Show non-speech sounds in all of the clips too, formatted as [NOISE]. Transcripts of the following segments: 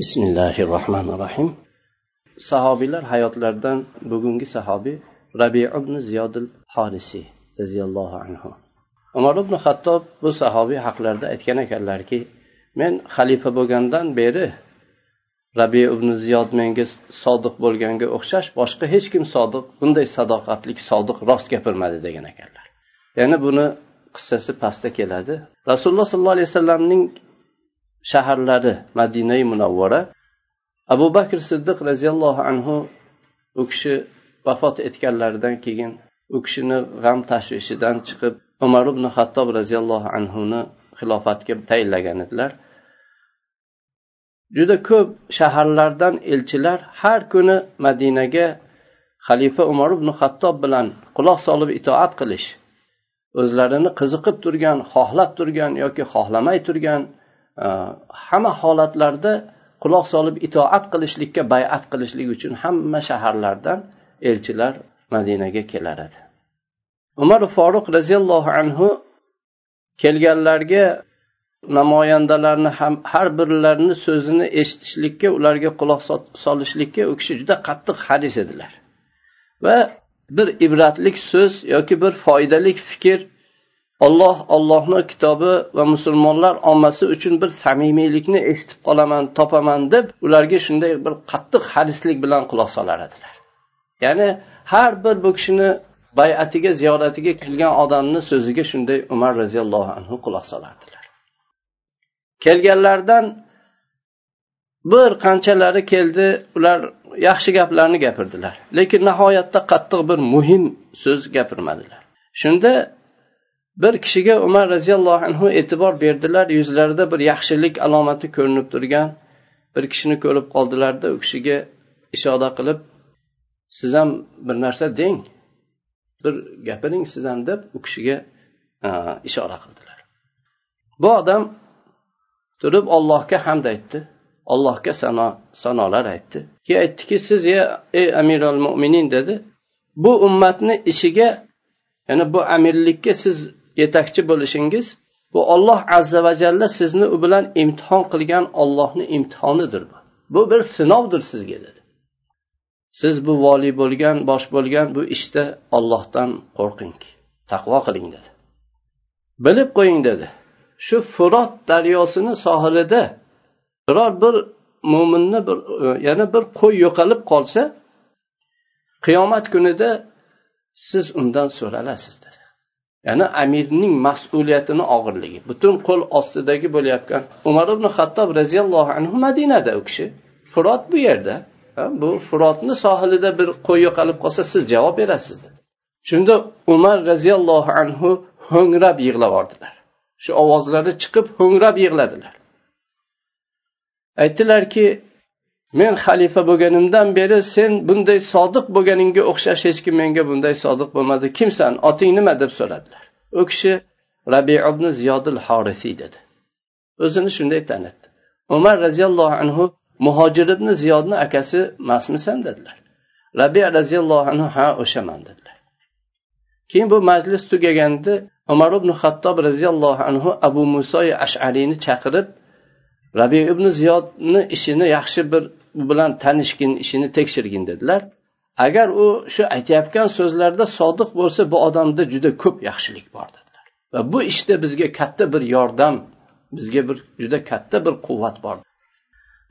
bismillahi rohmanir rohim sahobiylar hayotlaridan bugungi sahobiy rabi ibn ziyodil horisiy roziyallohu anhu. Umar ibn hattob bu sahobiy haqlarida aytgan ekanlarki men xalifa bo'lgandan beri rabi ibn ziyod menga sodiq bo'lganga o'xshash boshqa hech kim sodiq bunday sadoqatli sodiq rost gapirmadi degan ekanlar. Ya'ni buni qissasi pastda keladi. Rasululloh sollallohu alayhi vasallamning shaharlari madinai munavvara. Abu bakr siddiq roziyallohu anhu u kishi vafot etganlaridan keyin u kishini g'am tashvishidan chiqib umar ibn hattob roziyallohu anhuni xilofatga tayinlagan edilar. Juda ko'p shaharlardan elchilar har kuni madinaga xalifa umar ibn hattob bilan quloq solib itoat qilish o'zlarini qiziqib turgan xohlab turgan yoki xohlamay turgan Э, hamma holatlarda quloq solib itoat qilishlikka bayat qilishlik uchun hamma shaharlardan elchilar madinaga kelar edi umar foruq roziyallohu anhu kelganlarga namoyandalarni ham har birlarini so'zini eshitishlikka ularga quloq solishlikka u kishi juda qattiq haris edilar. Va bir ibratlik so'z yoki bir foydali fikr olloh ollohni kitobi va musulmonlar ommasi uchun bir samimiylikni eshitib qolaman topaman deb ularga shunday bir qattiq harislik bilan quloq solar edilar ya'ni har bir bu kishini bayatiga ziyoratiga kelgan odamni so'ziga shunday umar roziyallohu anhu quloq solardilar. Kelganlardan bir qanchalari keldi ular yaxshi gaplarni gapirdilar lekin nihoyatda qattiq bir muhim so'z gapirmadilar. Shunda bir kishiga umar roziyallohu anhu e'tibor berdilar yuzlarida bir yaxshilik alomati ko'rinib turgan bir kishini ko'rib qoldilarda u kishiga ishora qilib siz ham bir narsa deng bir gapiring siz ham deb u kishiga ishora qildilar. Bu odam turib ollohga hamd aytdi allohga sano sanolar aytdi. Keyin aytdiki siz ey amirul mo'minin dedi. Bu ummatni ishiga ya'ni bu amirlikka siz yetakchi bo'lishingiz bu olloh azza va jalla sizni u bilan imtihon qilgan ollohni imtihonidir bu. Bu bir sinovdir sizga dedi. Siz bu voliy bo'lgan bosh bo'lgan bu ishda ollohdan qo'rqing taqvo qiling dedi. Bilib qo'ying dedi. Shu furot daryosini sohilida biror bir mo'minni bir e, yana bir qo'y yo'qolib qolsa qiyomat kunida siz undan so'ralasiz dedi. Ya'ni amirning mas'uliyatini og'irligi. Butun qo'l ostidagi bo'layotgan umar ibn hattob roziyallohu anhu madinada u kishi. Furot bu yerda. Bu furotni sohilida bir qo'y yo'qolib qolsa siz javob berasiz. Shunda umar roziyallohu anhu ho'ngrab yig'lab yubordilar shu ovozlari chiqib ho'ngrab yig'ladilar. Aytdilarki men xalifa bo'lganimdan beri sen bunday sodiq bo'lganingga o'xshash hech kim menga bunday sodiq bo'lmadi. Kimsan? Oting nima deb so'radilar. U kishi rabi ibn ziyodil horisiy dedi. O'zini shunday tanitdi. Umar roziyallohu anhu muhojir ibn ziyodni akasi emasmisan dedilar. Rabi roziyallohu anhu ha o'shaman dedilar. Keyin bu majlis tugaganda umar ibn hattob roziyallohu anhu abu muso ashariyni chaqirib rabi ibn ziyodni ishini yaxshi bir u bilan tanishgin ishini tekshirgin dedilar. Agar u shu aytayotgan so'zlarda sodiq bo'lsa bu odamda juda ko'p yaxshilik bor dedilar. Va bu ishda bizga katta bir yordam bizga bir juda katta bir quvvat bor.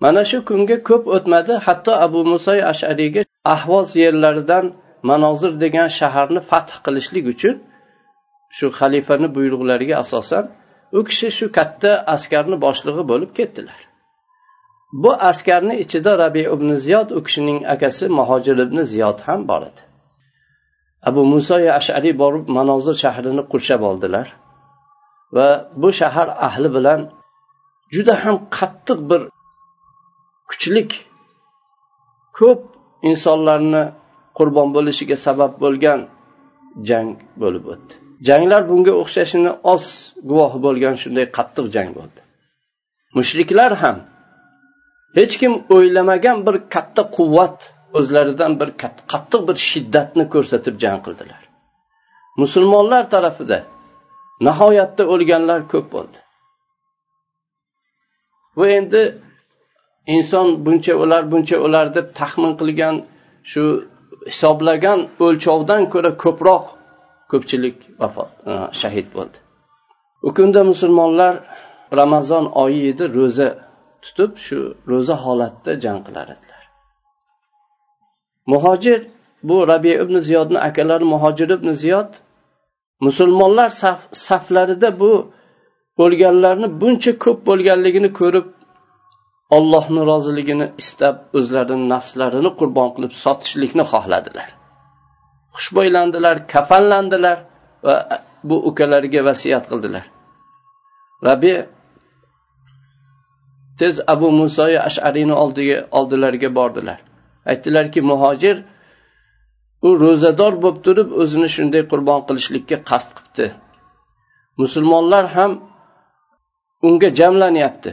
Mana shu kunga ko'p o'tmadi hatto abu muso ashariyga ahvoz yerlaridan manozir degan shaharni fath qilishlik uchun shu xalifani buyruqlariga asosan u kishi shu katta askarni boshlig'i bo'lib ketdilar. Bu askarni ichida rabi ibn ziyod u kishining akasi muhojir ibn ziyod ham bor edi. Abu muso ashariy borib manozir shahrini qurshab oldilar va bu shahar ahli bilan juda ham qattiq bir kuchlik ko'p insonlarni qurbon bo'lishiga sabab bo'lgan jang bo'lib o'tdi. Janglar bunga o'xshashini oz guvohi bo'lgan shunday qattiq jang bo'ldi. Mushriklar ham hech kim o'ylamagan bir katta quvvat o'zlaridan bir qattiq bir shiddatni ko'rsatib jang qildilar. Musulmonlar tarafida nihoyatda o'lganlar ko'p bo'ldi. Bu endi inson buncha o'lar buncha o'lar deb taxmin qilgan shu hisoblagan o'lchovdan ko'ra ko'proq ko'pchilik vafot e, shahid bo'ldi. U kunda musulmonlar ramazon oyi edi ro'za tutib shu ro'za holatda jang qilar edilar. Muhojir bu rabi ibn ziyodni akalari muhojir ibn ziyod musulmonlar saf, saflarida bu o'lganlarni buncha ko'p bo'lganligini ko'rib ollohni roziligini istab o'zlarini nafslarini qurbon qilib sotishlikni xohladilar. Xushbo'ylandilar kafanlandilar va bu ukalariga vasiyat qildilar. Rabi tez abu musoyi ashariyni oldiga oldilariga bordilar. Aytdilarki muhojir u ro'zador bo'lib turib o'zini shunday qurbon qilishlikka qasd qilibdi. Musulmonlar ham unga jamlanyapti.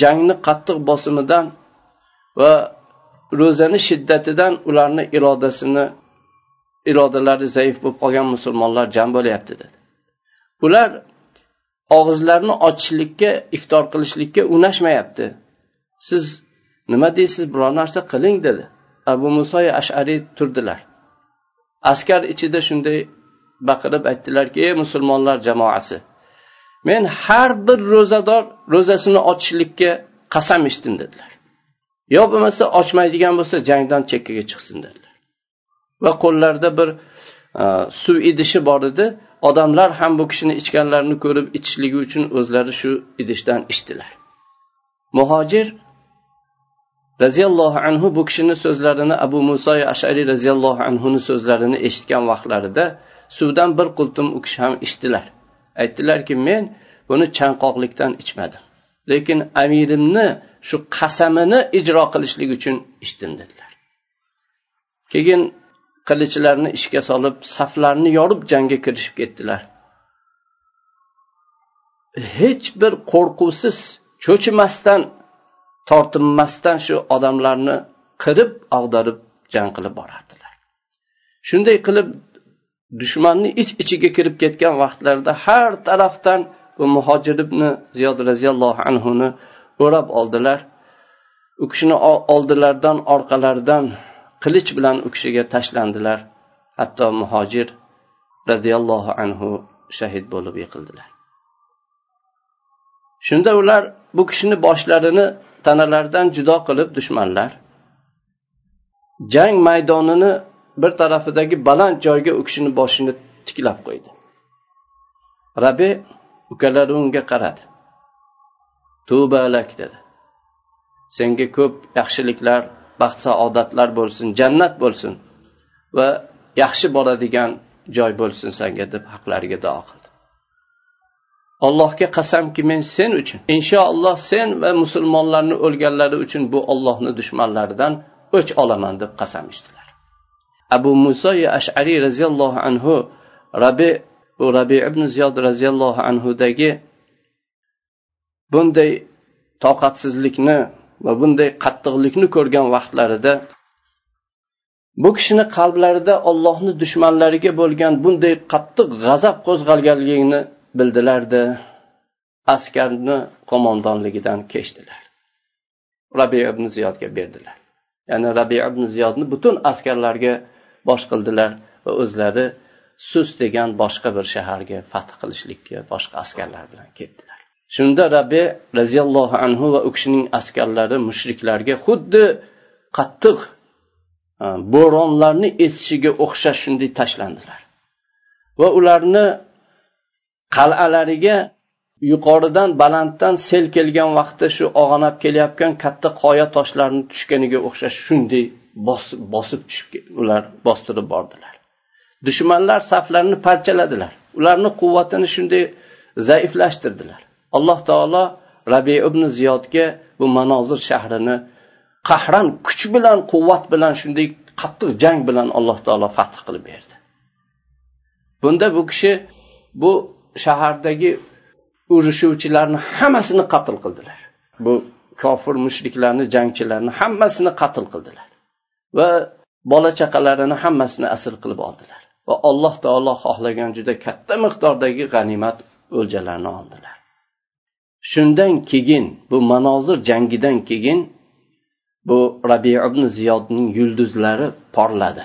Jangni qattiq bosimidan va ro'zani shiddatidan ularni irodasini irodalari zaif bo'lib qolgan musulmonlar jam bo'lyapti dedi. Ular og'izlarini ochishlikka iftor qilishlikka unashmayapti. Siz nima deysiz biror narsa qiling dedi. Abu muso ashariy turdilar. Askar ichida shunday baqirib aytdilarki ey musulmonlar jamoasi men har bir ro'zador ro'zasini ochishlikka qasam ichdim dedilar. Yo bo'lmasa ochmaydigan bo'lsa jangdan chekkaga chiqsin dedilar. Va qo'llarida bir e, suv idishi bor edi. Odamlar ham bu kishini ichganlarini ko'rib ichishligi uchun o'zlari shu idishdan ichdilar. Muhojir roziyallohu anhu bu kishini so'zlarini abu muso ashariy roziyallohu anhuni so'zlarini eshitgan vaqtlarida suvdan bir qultum u kishi ham ichdilar. Aytdilarki men buni chanqoqlikdan ichmadim lekin amirimni shu qasamini ijro qilishlik uchun ichdim dedilar. Keyin qilichlarni ishga solib saflarni yorib jangga kirishib ketdilar. Hech bir qo'rquvsiz cho'chimasdan tortinmasdan shu odamlarni qirib ag'darib jang qilib borardilar. Shunday qilib dushmanni ich iç ichiga kirib ketgan vaqtlarida har tarafdan bu muhojir ibn ziyod roziyallohu anhuni o'rab oldilar. U kishini oldilaridan orqalaridan qilich bilan u kishiga tashlandilar. Hatto muhojir roziyallohu anhu shahid bo'lib yiqildilar. Shunda ular bu kishini boshlarini tanalaridan judo qilib dushmanlar jang maydonini bir tarafidagi baland joyga u kishini boshini tiklab qo'ydi. Rabi ukalari unga qaradi. Tuba lak dedi. Senga ko'p yaxshiliklar baxt saodatlar bo'lsin jannat bo'lsin va yaxshi boradigan joy bo'lsin senga deb haqlariga duo qildi. Allohga qasamki men sen uchun inshaalloh sen va musulmonlarni o'lganlari uchun bu ollohni dushmanlaridan o'ch olaman deb qasam ichdilar. Abu muso ashariy roziyallohu anhu rabi bu rabi ibn ziyod roziyallohu anhudagi bunday toqatsizlikni va bunday qattiqlikni ko'rgan vaqtlarida bu kishini qalblarida ollohni dushmanlariga bo'lgan bunday qattiq g'azab qo'zg'alganligini bildilardi askarni qo'mondonligidan kechdilar. Rabi ibn ziyodga berdilar. Ya'ni rabi ibn ziyodni butun askarlarga bosh qildilar va o'zlari sus degan boshqa bir shaharga fath qilishlikka boshqa askarlar bilan ketdilar. Shunda rabbi roziyallohu anhu va u kishining askarlari mushriklarga xuddi qattiq e, bo'ronlarni esishiga o'xshash shunday tashlandilar. Va ularni qal'alariga yuqoridan balanddan sel kelgan vaqtda shu og'anab kelayotgan katta qoya toshlarni tushganiga o'xshash shunday bosib tushib ular bostirib bordilar. Dushmanlar saflarini parchaladilar. Ularni quvvatini shunday zaiflashtirdilar. Alloh taolo rabi ibn ziyodga bu manozir shahrini qahram kuch bilan quvvat bilan shunday qattiq jang bilan alloh taolo fath qilib berdi. Bunda bu kishi bu shahardagi urushuvchilarni hammasini qatl qildilar. Bu kofir mushriklarni jangchilarni hammasini qatl qildilar. Va bola chaqalarini hammasini asir qilib oldilar. Va alloh taolo xohlagan juda katta miqdordagi g'animat o'ljalarni oldilar. Shundan keyin bu manozir jangidan keyin bu rabi ibn ziyodning yulduzlari porladi.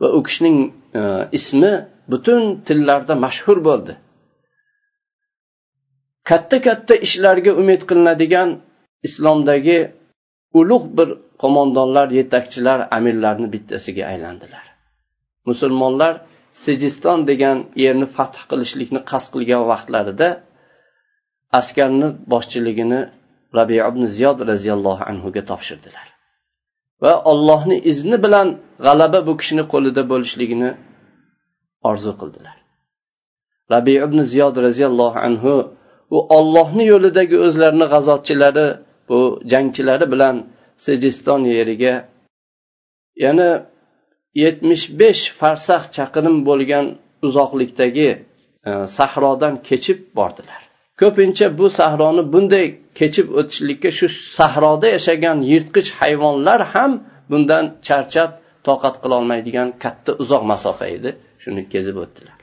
Va u kishining e, ismi butun tillarda mashhur bo'ldi. Katta katta ishlarga umid qilinadigan islomdagi ulug' bir qo'mondonlar yetakchilar amirlarni bittasiga aylandilar. Musulmonlar sijiston degan yerni fath qilishlikni qasd qilgan vaqtlarida askarni boshchiligini rabi ibn ziyod roziyallohu anhuga topshirdilar. Va allohni izni bilan g'alaba bu kishini qo'lida bo'lishligini orzu qildilar. Rabi ibn ziyod roziyallohu anhu u ollohni yo'lidagi o'zlarini g'azotchilari bu jangchilari bilan sejiston yeriga yana yetmish besh farsax chaqirim bo'lgan uzoqlikdagi e, sahrodan kechib bordilar. Ko'pincha bu sahroni bunday kechib o'tishlikka shu sahroda yashagan yirtqich hayvonlar ham bundan charchab toqat qilolmaydigan katta uzoq masofa edi. Shuni kezib o'tdilar.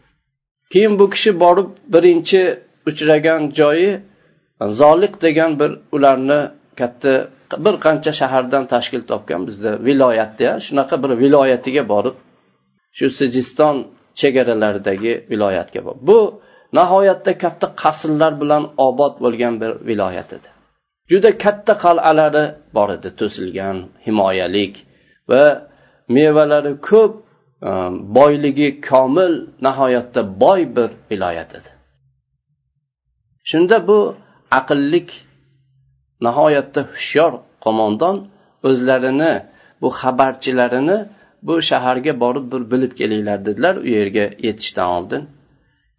Keyin bu kishi borib birinchi uchragan joyi zoliq degan bir ularni katta bir qancha shahardan tashkil topgan bizda viloyatda shunaqa bir viloyatiga borib shu sijiston chegaralaridagi viloyatga borib. Bu nihoyatda katta qasrlar bilan obod bo'lgan bir viloyat edi. Juda katta qal'alari bor edi. To'silgan himoyalik va mevalari ko'p e, boyligi komil nihoyatda boy bir viloyat edi. Shunda bu aqllik nihoyatda hushyor qo'mondon o'zlarini bu xabarchilarini bu shaharga borib bir bilib kelinglar dedilar. U yerga yetishdan oldin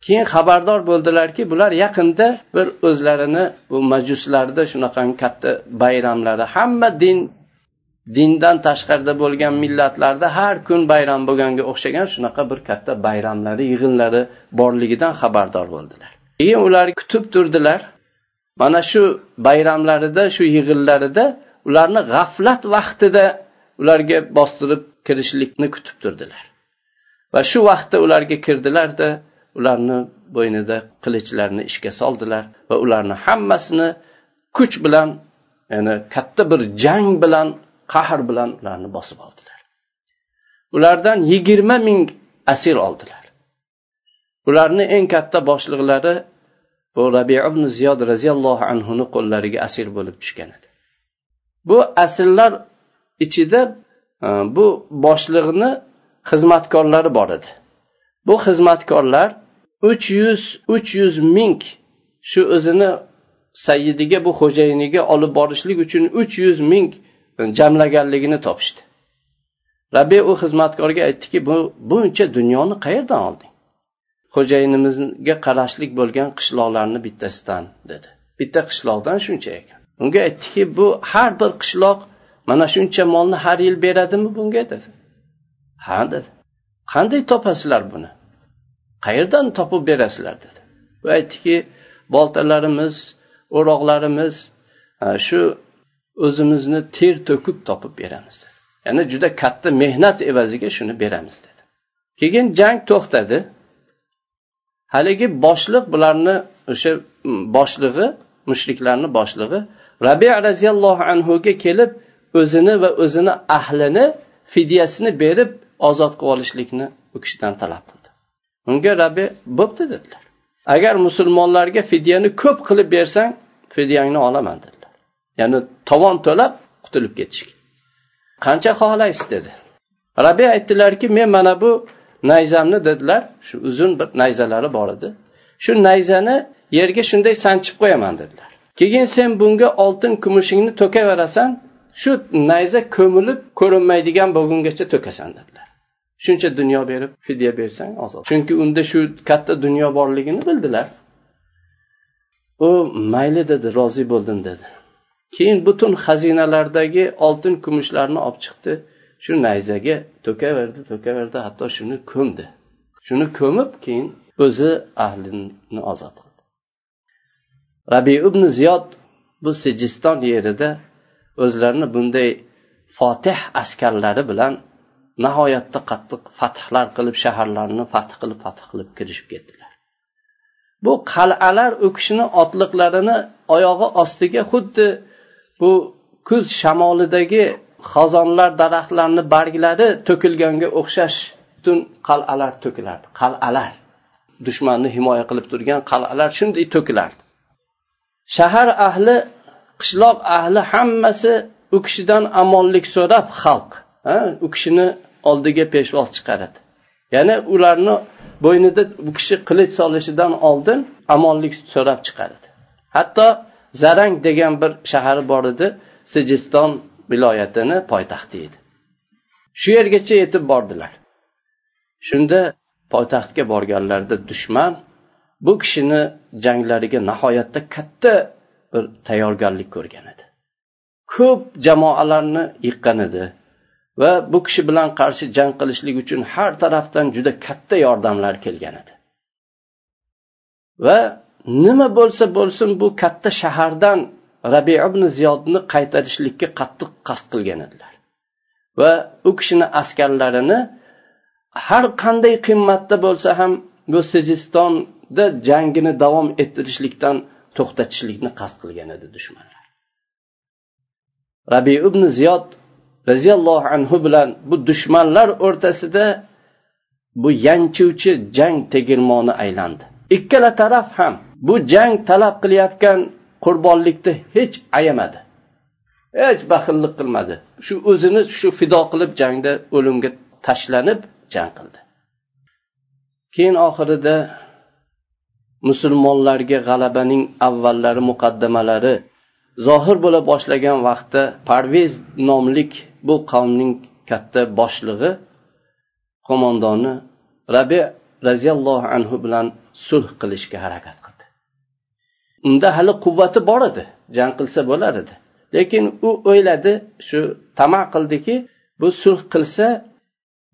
keyin xabardor bo'ldilarki bular yaqinda bir o'zlarini bu majuslarda shunaqangi katta bayramlari hamma din dindan tashqarida bo'lgan millatlarda har kun bayram bo'lganga o'xshagan shunaqa bir katta bayramlari yig'inlari borligidan xabardor bo'ldilar. Keyin ular kutib turdilar. Mana shu bayramlarida shu yig'inlarida ularni g'aflat vaqtida ularga bostirib kirishlikni kutib turdilar. Va shu vaqtda ularga kirdilarda ularni bo'ynida qilichlarni ishga soldilar va ularni hammasini kuch bilan ya'ni katta bir jang bilan qahr bilan ularni bosib oldilar. Ulardan yigirma ming asir oldilar. Ularni eng katta boshliqlari bu rabi ibn ziyod roziyallohu anhuni qo'llariga asir bo'lib tushgan edi. Bu asirlar ichida e, bu boshliqni xizmatkorlari bor edi. Bu xizmatkorlar uch yuz uch yuz ming shu o'zini sayyidiga bu xo'jayiniga olib borishlik uchun uch yuz ming jamlaganligini topishdi. Rabiy u xizmatkorga aytdiki bu buncha dunyoni qayerdan olding? Xo'jayinimizga qarashlik bo'lgan qishloqlarni bittasidan dedi. Bitta qishloqdan shuncha ekan. Unga aytdiki bu har bir qishloq mana shuncha molni har yil beradimi bunga? dedi. Ha dedi. Qanday topasizlar buni? Qayerdan topib berasizlar dedi. Va aytdiki boltalarimiz o'roqlarimiz shu o'zimizni ter to'kib topib beramiz dedi. Ya'ni juda katta mehnat evaziga shuni beramiz dedi. Keyin jang to'xtadi. Haligi boshliq bularni o'sha boshlig'i mushriklarni boshlig'i rabi roziyallohu anhuga kelib o'zini va o'zini ahlini fidyasini berib ozod qilib olishlikni u kishidan talab qildi. Unga rabbi bo'pti dedilar. Agar musulmonlarga fidyani ko'p qilib bersang fidyangni olaman dedilar. Ya'ni tovon to'lab qutulib ketishga. Qancha xohlaysiz dedi. Rabi aytdilarki men mana bu nayzamni dedilar. Shu uzun bir nayzalari bor edi. Shu nayzani yerga shunday sanchib qo'yaman dedilar. Keyin sen bunga oltin kumushingni to'kaverasan. Shu nayza ko'milib ko'rinmaydigan bo'lgungacha to'kasan dedilar. Shuncha dunyo berib fidya bersang ozod. Chunki unda shu katta dunyo borligini bildilar. U mayli dedi rozi bo'ldim dedi. Keyin butun xazinalardagi oltin kumushlarni olib chiqdi. Shu nayzaga to'kaverdi to'kaverdi hatto shuni ko'mdi. Shuni ko'mib keyin o'zi ahlini ozod qildi. Rabi ibn ziyod bu sijiston yerida o'zlarini bunday fotih askarlari bilan nihoyatda qattiq fathlar qilib shaharlarni fath qilib fath qilib kirishib ketdilar. Bu qal'alar u kishini otliqlarini oyog'i ostiga xuddi bu kuz shamolidagi xazonlar daraxtlarni barglari to'kilganga o'xshash butun qal'alar to'kilardi. Qal'alar. Dushmanni himoya qilib turgan qal'alar shunday to'kilardi. Shahar ahli qishloq ahli hammasi u kishidan amonlik so'rab xalq u kishini oldiga peshvoz chiqaradi. Ya'ni ularni bo'ynida bu kishi qilich solishidan oldin amonlik so'rab chiqaradi. Hatto zarang degan bir shahar bor edi sijiston viloyatini poytaxti edi. Shu yergacha yetib bordilar. Shunda poytaxtga borganlarida dushman bu kishini janglariga nihoyatda katta bir tayyorgarlik ko'rgan edi. Ko'p jamoalarni yiqqan edi. Va bu kishi bilan qarshi jang qilishlik uchun har tarafdan juda katta yordamlar kelgan edi. Va nima bo'lsa bo'lsin bu katta shahardan rabi ibn ziyodni qaytarishlikka qattiq qasd qilgan edilar. Va u kishini askarlarini har qanday qiymatda bo'lsa ham bu sijistonda jangini davom ettirishlikdan to'xtatishlikni qasd qilgan edi dushmanlar. Rabi ibn ziyod roziyallohu anhu bilan bu dushmanlar o'rtasida bu yanchuvchi jang tegirmoni aylandi. Ikkala taraf ham bu jang talab qilayotgan qurbonlikni hech ayamadi. Hech baxillik qilmadi. Shu o'zini shu fido qilib jangda o'limga tashlanib jang qildi. Keyin oxirida musulmonlarga g'alabaning avvallari muqaddamalari zohir bo'la boshlagan vaqtda parvez nomlik bu qavmning katta boshlig'i qo'mondoni rabi roziyallohu anhu bilan sulh qilishga harakat qildi. Unda hali quvvati bor edi jang qilsa bo'lar edi. Lekin u o'yladi shu tama qildiki bu sulh qilsa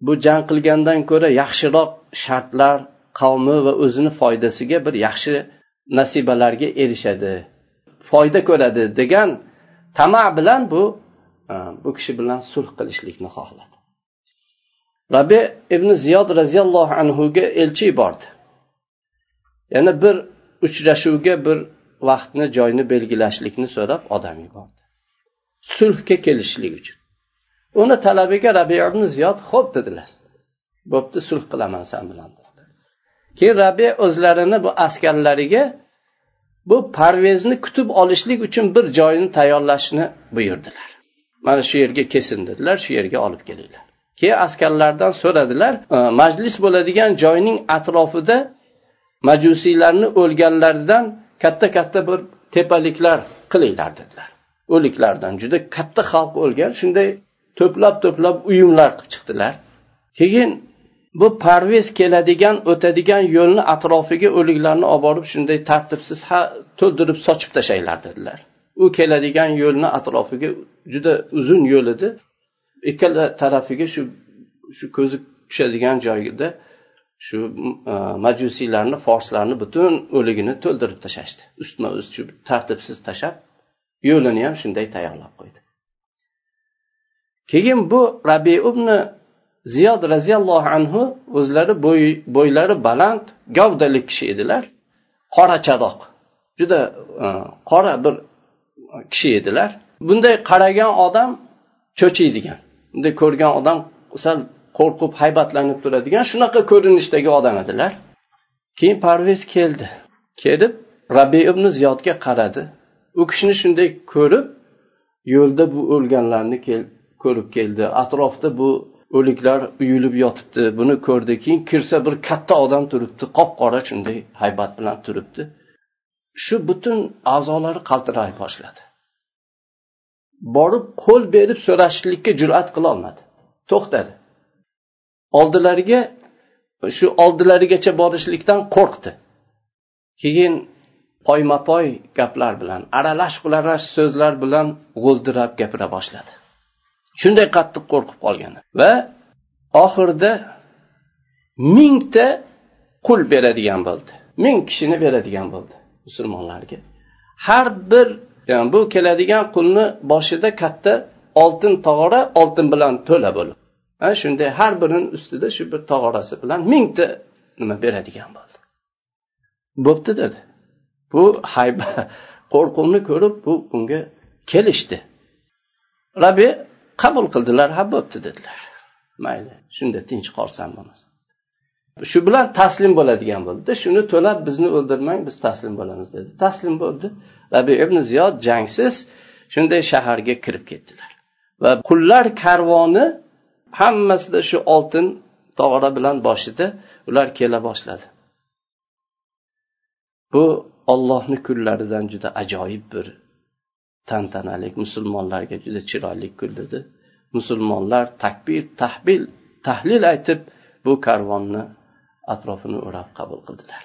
bu jang qilgandan ko'ra yaxshiroq shartlar qavmi va o'zini foydasiga bir yaxshi nasibalarga erishadi. Foyda ko'radi degan tama bilan bu e, bu kishi bilan sulh qilishlikni xohladi. Rabi ibn ziyod roziyallohu anhuga elchi yubordi yana bir uchrashuvga bir vaqtni joyni belgilashlikni so'rab odam yubordi. Sulhga kelishlik uchun. Uni talabiga rabi ibn ziyod xo'p dedilar. Bo'pti sulh qilaman san bilan. Keyin rabi o'zlarini bu askarlariga bu parvezni kutib olishlik uchun bir joyni tayyorlashni buyurdilar. Mana shu yerga kesin dedilar shu yerga olib kelinglar keyin askarlardan so'radilar majlis bo'ladigan joyning atrofida majusiylarni o'lganlaridan katta katta bir tepaliklar qilinglar dedilar. O'liklardan juda katta xalq o'lgan shunday to'plab to'plab uyumlar qilib chiqdilar. Keyin bu parvez keladigan o'tadigan yo'lni atrofiga o'liklarni olib borib shunday tartibsiz to'ldirib sochib tashlanglar dedilar. U keladigan yo'lni atrofiga juda uzun yo'l edi. Ikkala tarafiga shu shu ko'zi tushadigan joyida shu e, majusiylarni forslarni butun o'ligini to'ldirib tashlashdi. Ustma ust shu tartibsiz tashlab yo'lini ham shunday tayyorlab qo'ydi. Keyin bu rabi ibn ziyod roziyallohu anhu o'zlari bo'ylari baland gavdali kishi edilar. Qora chadoq. Juda e, qora bir kishi edilar. Bunday qaragan odam cho'chiydigan. Bunday ko'rgan odam sal qo'rqib haybatlanib turadigan shunaqa ko'rinishdagi odam edilar. Keyin parvez keldi. Kelib rabi ibn ziyodga qaradi. U kishini shunday ko'rib yo'lda bu o'lganlarni ko'rib keldi. Atrofda bu o'liklar uyulib yotibdi. Buni ko'rdi. Keyin kirsa bir katta odam turibdi. Qop qora shunday haybat bilan turibdi. Shu butun a'zolari qaltiray boshladi. Borib qo'l berib so'rashlikka jur'at qilolmadi to'xtadi. Oldilariga shu oldilarigacha borishlikdan qo'rqdi. Keyin poyma poy gaplar bilan aralash qularash so'zlar bilan g'o'ldirab gapira boshladi. Shunday qattiq qo'rqib qolgan va oxirida mingta qul beradigan bo'ldi. Ming kishini beradigan bo'ldi musulmonlarga. Har bir yani bu keladigan qulni boshida katta oltin tog'ora oltin bilan to'la bo'lib. Shunday har birini ustida shu bir tog'orasi bilan mingta nima beradigan bo'ldi. Bo'pti dedi. Bu hayba [LAUGHS] qo'rquvni ko'rib bu bunga kelishdi. Rabi qabul qildilar ha bo'pti dedilar. Mayli shunda tinch qolsam bo'lmasa. Shu bilan taslim bo'ladigan bo'ldi. Shuni to'lab bizni o'ldirmang biz taslim bo'lamiz dedi. Taslim bo'ldi. Rabi ibn ziyod jangsiz shunday shaharga kirib ketdilar. Va qullar karvoni hammasida shu oltin tog'ora bilan boshida ular kela boshladi. Bu ollohni kunlaridan juda ajoyib bir tantanali musulmonlarga juda chiroyli kun musulmonlar takbir tahbil tahlil aytib bu karvonni atrofini o'rab qabul qildilar.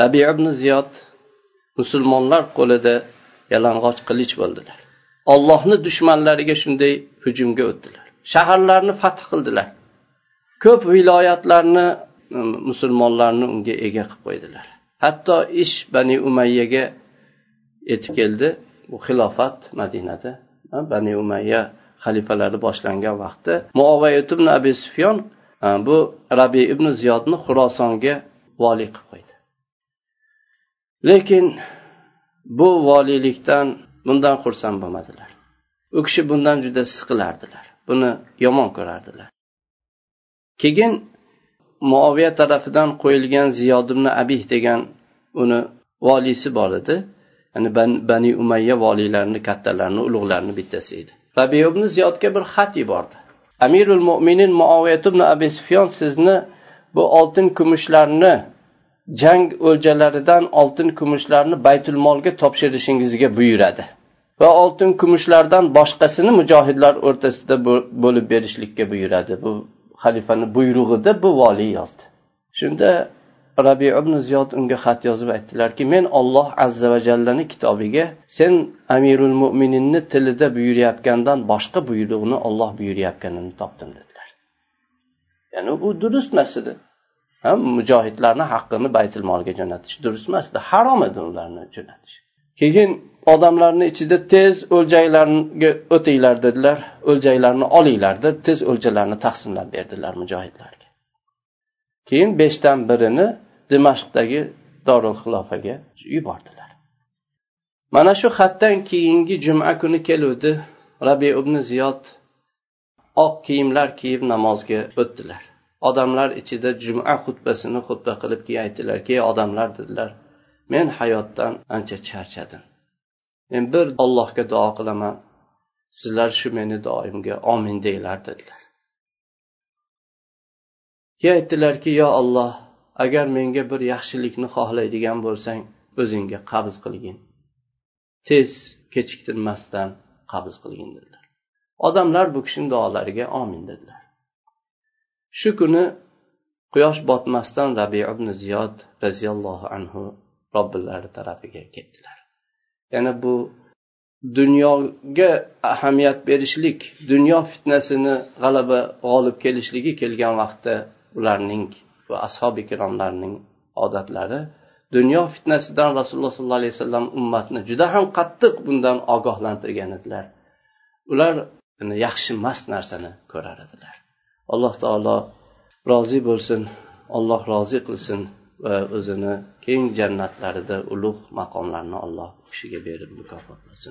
Rabi ibn ziyod musulmonlar qo'lida yalang'och qilich bo'ldilar. Ollohni dushmanlariga shunday hujumga o'tdilar. Shaharlarni fath qildilar. Ko'p viloyatlarni musulmonlarni unga ega qilib qo'ydilar. Hatto ish bani umayyaga yetib keldi. U xilofat madinada bani umayya xalifalari boshlangan vaqtda muovayat ibn abi sufyon bu rabi ibn ziyodni xurosonga voliy qilib qo'ydi. Lekin bu voliylikdan bundan xursand bo'lmadilar. U kishi bundan juda siqilardilar. Buni yomon ko'rardilar. Keyin muoviya tarafidan qo'yilgan ziyod ibn abih degan uni voliysi bor edi. Ya'ni bani umayya voliylarini kattalarini ulug'larini bittasi edi. Rabi ibn ziyodga bir xat yubordi. Amirul mo'minin muoviyat ibn abi sufyon sizni bu oltin kumushlarni jang o'ljalaridan oltin kumushlarni baytul molga topshirishingizga buyuradi. Va oltin kumushlardan boshqasini mujohidlar o'rtasida bo'lib berishlikka buyuradi. Bu xalifani buyrug'ida bu voliy yozdi. Shunda rabi ibn ziyod unga xat yozib aytdilarki men olloh azza va jallani kitobiga sen amirul mo'mininni tilida buyurayotgandan boshqa buyruqni olloh buyurayotganini topdim dedilar. Ya'ni bu durust emas edi mujohidlarni haqqini baytul molga jo'natish durust emas edi harom edi ularni jo'natish. Keyin odamlarni ichida tez o'ljaylarga o'tinglar dedilar. O'ljaylarni olinglar deb tez o'ljalarni taqsimlab berdilar mujohidlarga keyin beshdan birini dimashqdagi dorul xilofaga yubordilar. Mana shu xatdan keyingi juma kuni keluvdi. Rabi ibn ziyod oq kiyimlar kiyib namozga o'tdilar. Odamlar ichida juma xutbasini xutba qilib keyin aytdilarki odamlar dedilar men hayotdan ancha charchadim. Men bir ollohga duo qilaman. Sizlar shu meni doimga omin denglar dedilar. Keyin aytdilarki yo olloh agar menga bir yaxshilikni xohlaydigan bo'lsang o'zingga qabz qilgin. Tez kechiktirmasdan qabz qilgin dedilar. Odamlar bu kishini duolariga omin dedilar. Shu kuni quyosh botmasdan rabi ibn ziyod roziyallohu anhu robbilari tarafiga ketdilar. Yana bu dunyoga ahamiyat berishlik dunyo fitnasini g'alaba g'olib kelishligi kelgan vaqtda ularning va ashobi ikromlarning odatlari. Dunyo fitnasidan rasululloh sollallohu alayhi vasallam ummatni juda ham qattiq bundan ogohlantirgan edilar. Ular yaxshi emas narsani ko'rar edilar. Alloh taolo rozi bo'lsin alloh rozi qilsin va o'zini keng jannatlarida ulug' maqomlarni alloh kishiga berib mukofotlasin.